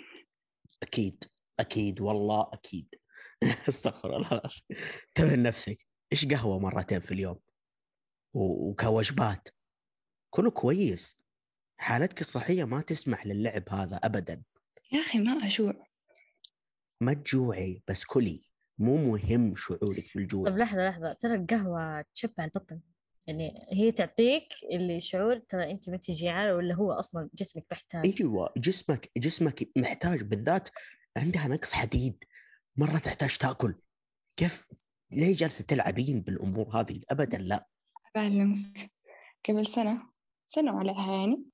أكيد. أكيد والله أكيد. استغفر الله انتبه لنفسك إيش قهوة مرتين في اليوم؟ و- وكوجبات. كله كويس. حالتك الصحية ما تسمح للعب هذا ابدا. يا أخي ما أجوع ما تجوعي بس كلي. مو مهم شعورك طب بالجوع لحظة لحظة. ترى القهوة تشبع البطن. يعني هي تعطيك اللي شعور ترى أنت ما انت جيعانة ولا هو أصلا جسمك محتاج؟ أيوه جسمك جسمك محتاج بالذات عندها نقص حديد. مرة تحتاج تأكل. كيف؟ ليه جالسة تلعبين بالأمور هذه؟ ابدا لا. بعلمك قبل سنة سنة وعليها يعني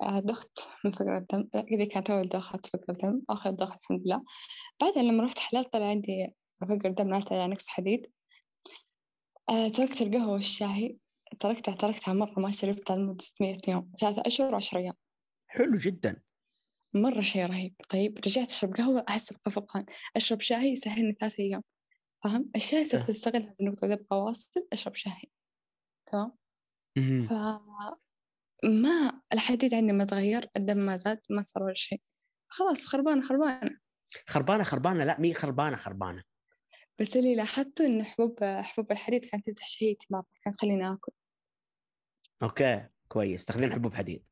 آه، دخت من فقر الدم. ذي كانت أول دخة فقر دم آخر دخة الحمد لله. بعدها لما رحت حلال طلع عندي فقر دم ناتج عن نقص حديد. آه، تركت القهوة والشاي. تركتها تركتها مرة ما شربتها لمدة مية يوم ثلاثة أشهر وعشر أيام. حلو جدا. مرة شيء رهيب. طيب رجعت أشرب قهوة؟ أحس بخفقان أشرب شاي يسهلني ثلاثة أيام. فاهم؟ الشاي صرت أه. أستغل هذه النقطة. إذا أبغى أواصل أشرب شاي. تمام. ف ما الحديد عندي ما تغير الدم ما زاد ما صار ولا شيء. خلاص خربانة خربانة. خربانة خربانة؟ لا مي خربانة خربانة. بس اللي لاحظته إنه حبوب حبوب الحديد كانت تفتح شهيتي مرة كانت تخليني آكل. okay كويس. تاخذين حبوب حديد.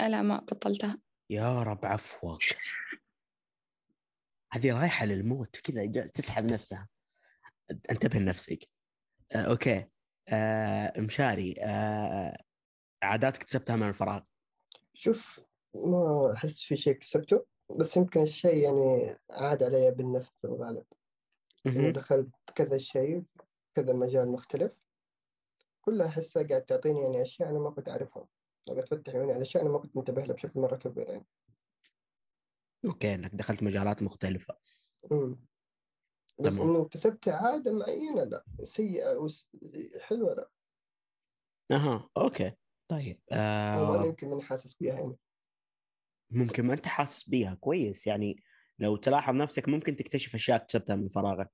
آه، لا ما بطلتها. يا رب عفوك. هذه رايحة للموت كذا تسحب نفسها. انتبه لنفسك. آه، okay. آه، مشاري آه، عادات اكتسبتها من الفراغ؟ شوف ما أحس في شيء كسبته بس يمكن الشيء يعني عاد علي بالنفع في الغالب. دخلت كذا شيء كذا مجال مختلف كلها أحسها قاعد تعطيني يعني أشياء أنا ما كنت أعرفها قاعد تفتح عيوني على أشياء أنا ما كنت منتبه لها بشكل مرة كبير يعني. okay إنك دخلت مجالات مختلفة. أمم. بس تمام. إنه اكتسبت عادة معينة؟ لا. سيئة وس... حلوة لا. أها okay. طيب آه. يمكن ماني حاسس بيها يعني. ممكن ما أنت حاسس بيها كويس. يعني لو تلاحظ نفسك ممكن تكتشف أشياء اكتسبتها من فراغك.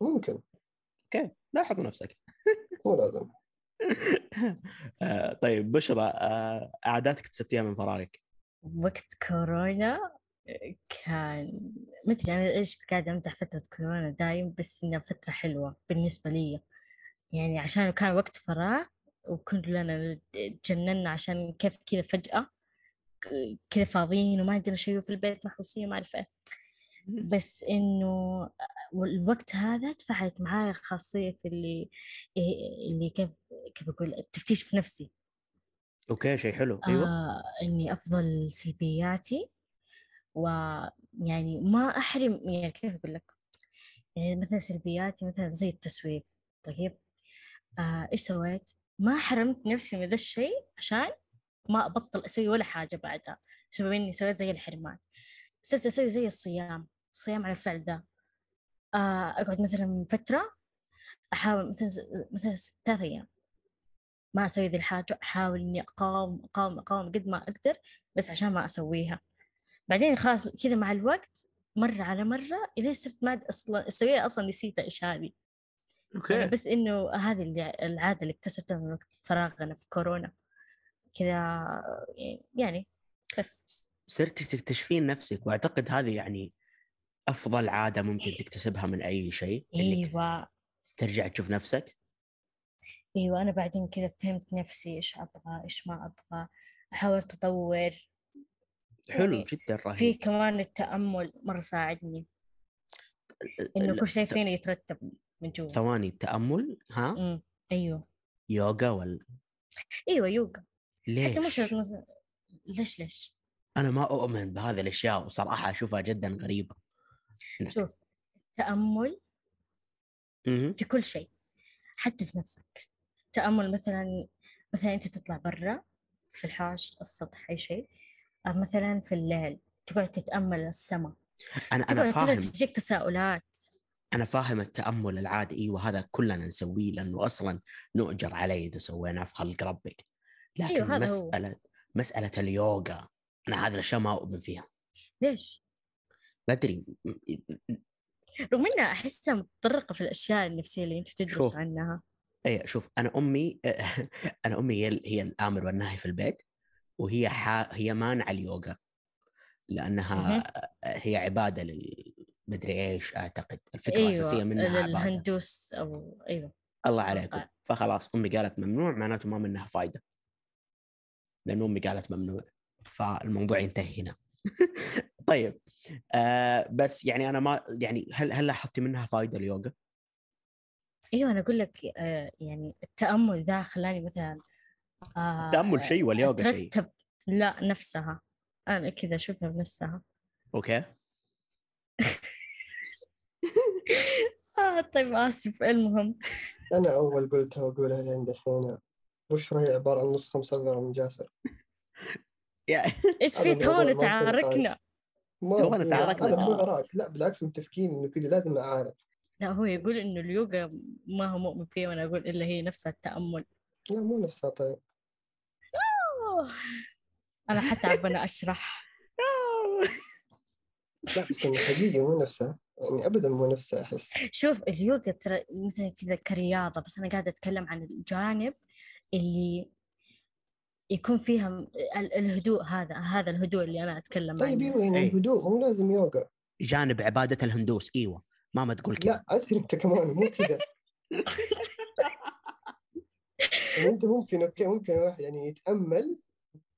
ممكن. أوكي لاحظ نفسك. مو لازم. طيب بشرى آه عادات اكتسبتيها من فراغك؟ وقت كورونا كان مدري أنا إيش قاعدة أمدح فترة كورونا دايم بس إنها فترة حلوة بالنسبة لي. يعني عشان كان وقت فراغ وكلنا تجننا عشان كيف كذا فجأة ك- كذا فاضيين وما عندنا شيء في البيت محبوسين ما أعرف إيه. بس إنه الوقت هذا تفاعلت معايا خاصية اللي إيه- اللي كيف كيف أقول التفتيش في نفسي. okay شيء حلو. أيوه. آه إني أفضل سلبياتي ويعني ما أحرم يعني كيف أقول لك؟ يعني مثلا سلبياتي مثلا زي التسويف. طيب آه إيش سويت؟ ما حرمت نفسي من ذا الشيء عشان ما أبطل أسوي ولا حاجة بعدها بسبب إني سويت زي الحرمان. صرت أسوي زي الصيام الصيام على الفعل ذا. آه أقعد مثلا فترة أحاول مثلا مثلا ثلاث أيام. ما أسوي ذي الحاجة أحاول إني أقاوم أقاوم أقاوم قد ما أقدر بس عشان ما أسويها. بعدين خلاص كذا مع الوقت مرة على مرة إلين صرت ما أصلا أسويها أصلا نسيتها إيش هذه. يعني بس إنه هذه اللي العادة اللي اكتسبتها من وقت فراغنا في كورونا. كذا يعني بس. صرتي تكتشفين نفسك وأعتقد هذه يعني أفضل عادة ممكن تكتسبها من أي شيء أيوة. ترجع تشوف نفسك؟ أيوة أنا بعدين كذا فهمت نفسي إيش أبغى إيش ما أبغى أحاول أتطور. حلو يعني جدا رهيب. في كمان التأمل مرة ساعدني. لا، كل شيء فيني يترتب من جوا. ثواني التأمل؟ ها؟ أمم، أيوة. يوغا ولا؟ أيوة يوغا. حتى مش ليش؟ ليش ليش؟ أنا ما أؤمن بهذه الأشياء وصراحة أشوفها جدا غريبة. إنك- شوف مهم. في كل شيء حتى في نفسك. تأمل مثلا مثلا أنت تطلع برا في الحوش السطح أي شيء أو مثلا في الليل تقعد تتأمل السماء أنا أنا فاهم. تجيك تساؤلات. أنا فاهم التأمل العادي. إيوه هذا كلنا نسويه لأنه أصلا نؤجر عليه إذا سويناه في خلق ربك. لكن أيوه، هذا هو. مسألة مسألة اليوغا أنا هذه الأشياء ما أؤمن فيها. ليش؟ ما أدري. رغم إنها أحسها متطرقة في الأشياء النفسية اللي أنت تدرس. عنها. اي شوف أنا أمي أنا أمي هي هي الآمر والنهي في البيت وهي حا هي مانعة اليوغا لأنها مهم. هي عبادة لل مدري إيش أعتقد الفكرة الأساسية أيوه منها عبادة الهندوس أو أيوه الله. عليكم فخلاص أمي قالت ممنوع معناته ما منها فايدة لأن أمي قالت ممنوع فالموضوع ينتهي هنا طيب آه بس يعني أنا ما يعني هل هل لاحظتي منها فايدة اليوغا؟ إيوه أنا أقول لك آه يعني التأمل ذا خلاني مثلا آه التأمل شيء واليوغا شيء؟ أترتب لا نفسها. أنا كذا أشوفها بنفسها. أوكي. آه طيب آسف المهم. أنا أول قلتها وأقولها لين دحين بشرى هي عبارة عن نسخة مصغرة من جاسر؟ إيش في؟ تونا. تعاركنا. ما تونا في- تعاركنا. هذا مو غراك لا بالعكس متفقين إنه كذا لازم أعارف لا هو يقول إنه اليوغا ما هو مؤمن فيه وأنا أقول إلا هي نفسها التأمل. لا مو نفسها طيب. أوه. أنا حتعب وأنا أشرح. لا بس إنه حقيقي مو نفسها. يعني أبدا مو نفسها أحس. شوف اليوغا ترى مثلا كذا كرياضة بس أنا قاعدة أتكلم عن الجانب اللي يكون فيها الهدوء هذا هذا الهدوء اللي أنا أتكلم طيب عنه. إيوه يعني إيه. الهدوء مو لازم يوغا. جانب عبادة الهندوس إيوه. ماما تقول كذا لا اسري أنت كمان مو كذا يعني أنت ممكن أوكي ممكن واحد يعني يتأمل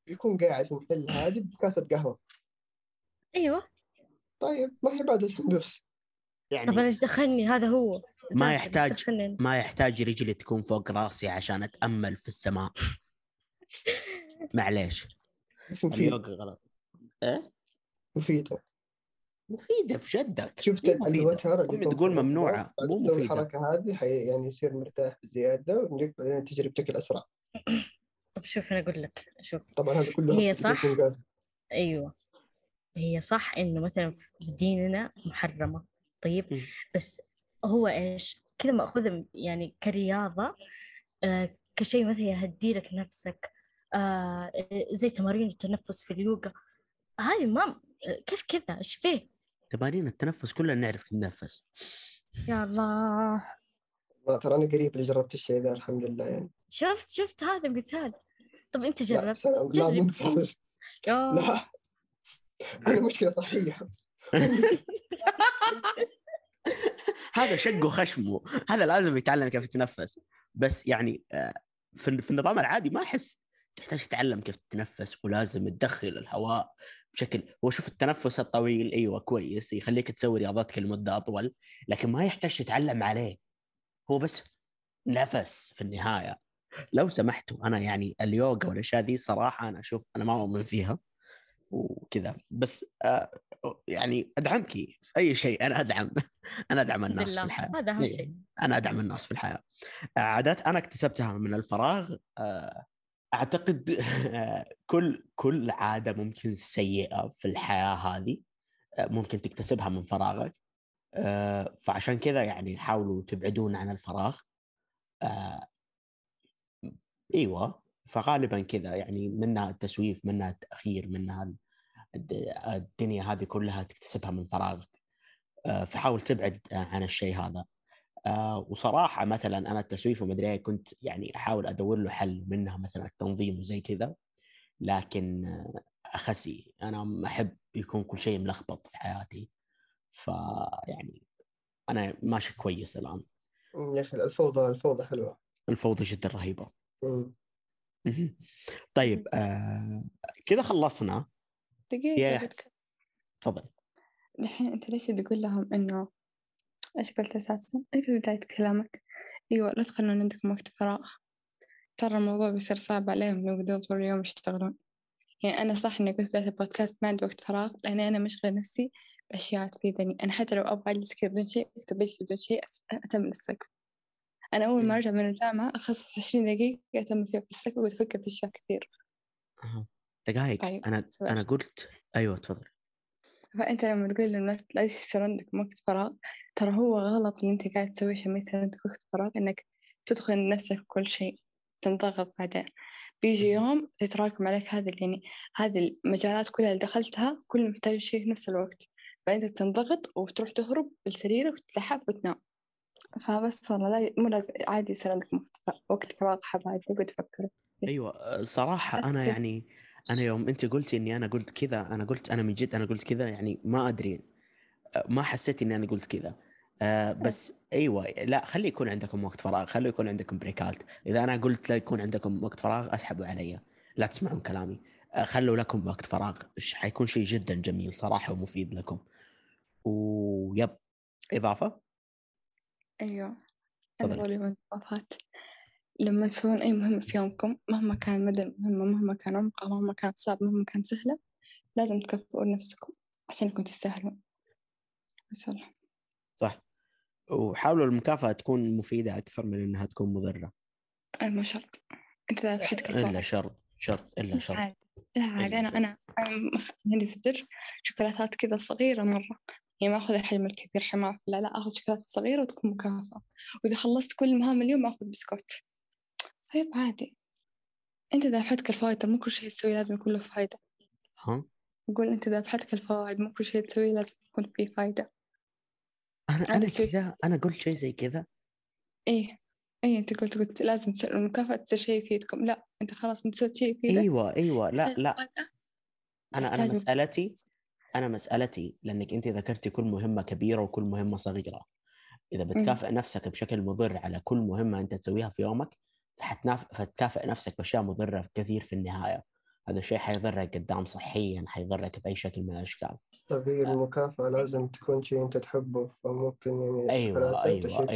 يكون قاعد في محل هادي بكاسة قهوة. أيوة. طيب ما هي بعد الهندوس يعني طب أنا إيش دخلني؟ هذا هو. ما يحتاج-؟ ما يحتاج رجلي تكون فوق راسي عشان أتأمل في السماء. معليش. بس مفيد. اليوغا غلط. إيه؟ مفيدة مفيدة في جدك شفت. الوتر اللي تقول ممنوعه مو مفيدة. الحركة هذه حي يعني يصير مرتاح بزيادة وإنك بعدين تجري بشكل أسرع طب شوف أنا أقول لك شوف. طبعا هذا كله هي صح. أيوة. هي صح إنه مثلا في ديننا محرمة طيب؟ مم. بس هو إيش؟ كذا مأخوذة يعني كرياضة آه كشيء مثلا يهدي لك نفسك آه زي تمارين التنفس في اليوغا. هاي ما كيف كذا؟ إيش فيه؟ تمارين التنفس كلنا نعرف نتنفس. يا الله. ما ترى أنا قريب اللي جربت الشيء ذا الحمد لله يعني. شفت شفت هذا مثال طب أنت لا جربت؟ لا جرب. مو مثال. لا. أنا مشكلة صحية. هذا شق وخشمه هذا لازم يتعلم كيف يتنفس بس يعني آه، في في النظام العادي ما أحس تحتاج تتعلم كيف تتنفس ولازم تدخل الهواء. بشكل هو شوف التنفس الطويل أيوه كويس يخليك تسوي رياضاتك لمده أطول لكن ما يحتاج تتعلم عليه. هو بس نفس في النهاية. لو سمحتوا أنا يعني اليوغا والأشياء دي صراحة أنا أشوف أنا ما أؤمن فيها وكذا. بس آه يعني أدعمك في أي شيء أنا أدعم أنا أدعم الناس في الحياة. هذا أهم إيه. شيء. أنا أدعم الناس في الحياة. عادات أنا اكتسبتها من الفراغ آه، أعتقد كل كل عادة ممكن سيئة في الحياة هذه ممكن تكتسبها من فراغك. آه، فعشان كذا يعني حاولوا تبعدون عن الفراغ. آه، إيوه فغالبا كذا يعني منها التسويف منها التأخير منها ال- الد- الدنيا هذه كلها تكتسبها من فراغك. آه، فحاول تبعد عن الشيء هذا. آه، وصراحة مثلا أنا التسويف ومدري إيه كنت يعني أحاول أدور له حل منها مثلا التنظيم وزي كذا لكن أخسي. أنا أحب يكون كل شيء ملخبط في حياتي. فيعني أنا ماشي كويس الآن. يا أخي الفوضى الفوضى حلوة. الفوضى جدا رهيبة. طيب آه كذا خلصنا. بتك- تفضل. دحين أنت ليش تقول لهم إنه إيش قلت أساسا؟ إيش قلت بداية كلامك؟ أيوة لا تخلون عندكم وقت فراغ ترى الموضوع بيصير صعب عليهم لو قدروا طول اليوم يشتغلون يعني أنا صح إني قلت بداية البودكاست ما عندي وقت فراغ لأني أنا مشغل نفسي بأشياء تفيدني أنا حتى لو أبغى أجلس كذا بدون شيء أكتب أجلس بدون شيء أس- أتمسك أنا أول ما. أرجع من الجامعة أخصص عشرين دقيقة أتم فيها في السكة وأقعد أفكر في أشياء كثير أها. دقائق طيب سؤال. أنا قلت أيوه تفضل فأنت لما تقول للناس لا يصير عندك وقت فراغ ترى هو غلط اللي أنت قاعد تسويه عشان ما يصير عندك وقت فراغ إنك تدخل نفسك في كل شيء تنضغط بعدين بيجي. يوم تتراكم عليك هذه ال- يعني هذه المجالات كلها اللي دخلتها كل محتاج شيء في نفس الوقت فأنت تنضغط وتروح تهرب لسريرك وتتلحف وتنام فبس والله لا مو لازم عادي يصير عندك وقت- وقت فراغ حب عادي تقعد تفكر أيوه صراحة أنا. يعني أنا يوم أنت قلتي إني أنا قلت كذا أنا قلت أنا من جد أنا قلت كذا يعني ما أدري ما حسيت إني أنا قلت كذا. آه بس أيوه لا خلي يكون عندكم وقت فراغ خلي يكون عندكم بريكات إذا أنا قلت لا يكون عندكم وقت فراغ أسحبوا علي. لا تسمعون كلامي. آه خلوا لكم وقت فراغ. حيكون شيء جدا جميل صراحة ومفيد لكم. ويب إضافة؟ تفضلي. أنا من الإضافات لما تسوون أي مهمة في يومكم مهما كان مدى المهمة مهما كان عمقها مهما كانت صعبة مهما كانت سهلة لازم تكافئون نفسكم عشان إنكم تستاهلون. بس والله. صح. وحاولوا المكافأة تكون مفيدة أكثر من إنها تكون مضرة. أي مو شرط. أنت بحدك الفوائد شرط شرط إلا شرط. عادي لا عادي إلا أنا. أنا عندي في الدرج شوكولاتات كذا صغيرة مرة. يعني ما أخذ الحجم الكبير عشان ما لا لا أخذ شوكولاتة صغيرة وتكون مكافأة. وإذا خلصت كل مهام اليوم أخذ بسكوت. طيب عادي. أنت بحدك الفوائد مو كل شيء تسويه لازم يكون له فايدة. ها؟ أقول أنت بحدك الفوائد مو كل شيء تسويه لازم يكون فيه فايدة. أنا شيء- كذا أنا قلت شيء زي كذا. إيه. إيه أنت قلت قلت لازم تصير المكافأة تصير شيء يفيدكم. لا أنت خلاص أنت سويت شيء يفيدك. أيوه أيوه. لا لا. أنا أنا مسالتي أنا مسألتي لأنك أنت ذكرتي كل مهمة كبيرة وكل مهمة صغيرة. إذا بتكافئ نفسك بشكل مضر على كل مهمة أنت تسويها في يومك فحتناف... فتكافئ نفسك بأشياء مضرة كثير في النهاية. هذا الشيء حيضرك قدام صحيا حيضرك بأي شكل من الأشكال. طيب هي المكافأة لازم تكون شيء أنت تحبه فممكن يعني أيوة، شيء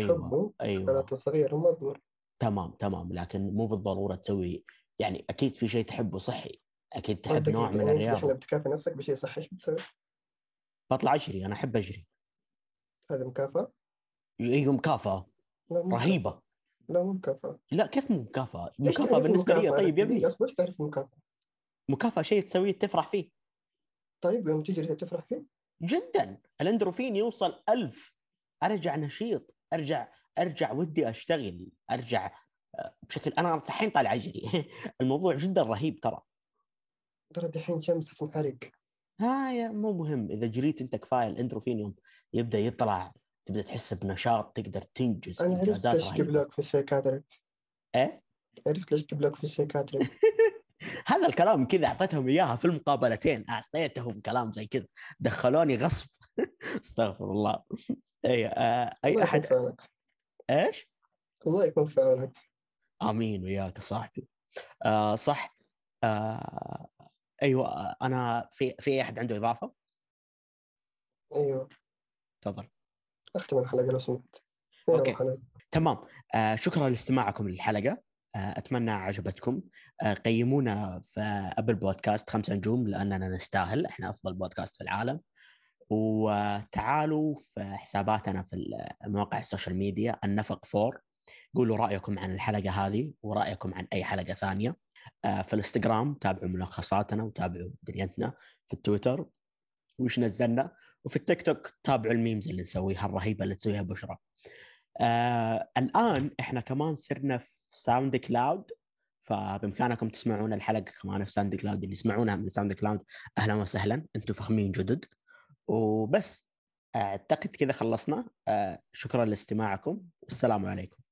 أيوة، تحبه صغيرة ما تضر. تمام تمام. لكن مو بالضرورة تسوي يعني أكيد في شيء تحبه صحي. أكيد تحب نوع من يعني الرياضة. بتكافئ نفسك بشيء صحي إيش بتسوي؟ بطلع أجري أنا أحب أجري. هذه مكافأة؟ أيوه مكافأة. رهيبة. لا مو مكافأة. لا كيف مو مكافأة؟ تعرف بالنسبة لي؟ طيب يا ابني. إيش تعرف المكافأة؟ مكافأة؟ شيء تسويه تفرح فيه. طيب يوم تجري تفرح فيه؟ جدا. الأندروفين يوصل ألف. أرجع نشيط. أرجع أرجع ودي أشتغل. أرجع آه، بشكل أنا الحين طالع اجري الموضوع جدا رهيب ترى. ترى دحين شمس تنحرق هاي مو مهم. إذا جريت أنت كفاية الأندروفين يوم يبدأ يطلع تبدأ تحس بنشاط تقدر تنجز أنا عرفت ليش رهيبة. قبلك في ال psychiatric. إيه؟ عرفت ليش قبلك في السيكاتريك. هذا الكلام كذا أعطيتهم إياها في المقابلتين أعطيتهم كلام زي كذا. دخلوني غصب. أستغفر الله. اي آه أي أحد؟ إيش؟ الله يكون في عونك. آمين وياك يا صاحبي. آه صح. آه أيوه آه، أنا في في أحد عنده إضافة؟ أيوه. تفضل. أختم الحلقة لو سمحت. أنا. تمام. آه شكرا لاستماعكم للحلقة. آه أتمنى عجبتكم. آه قيمونا في أبل بودكاست خمسة نجوم لأننا نستاهل. إحنا أفضل بودكاست في العالم. وتعالوا في حساباتنا في مواقع ال social media النفق four. قولوا رأيكم عن الحلقة هذه ورأيكم عن أي حلقة ثانية. آه، في الإنستغرام تابعوا ملخصاتنا وتابعوا دنيتنا. في التويتر وش نزلنا؟ وفي التيك توك تابعوا ال memes اللي نسويها الرهيبة اللي تسويها بشرى. آه الآن إحنا كمان صرنا في ساوند كلاود فبإمكانكم تسمعون الحلقة كمان في ساوند كلاود اللي يسمعونها من ساوند كلاود أهلا وسهلا أنتم فخمين جدد. وبس أعتقد كذا خلصنا. آه شكرا لاستماعكم والسلام عليكم.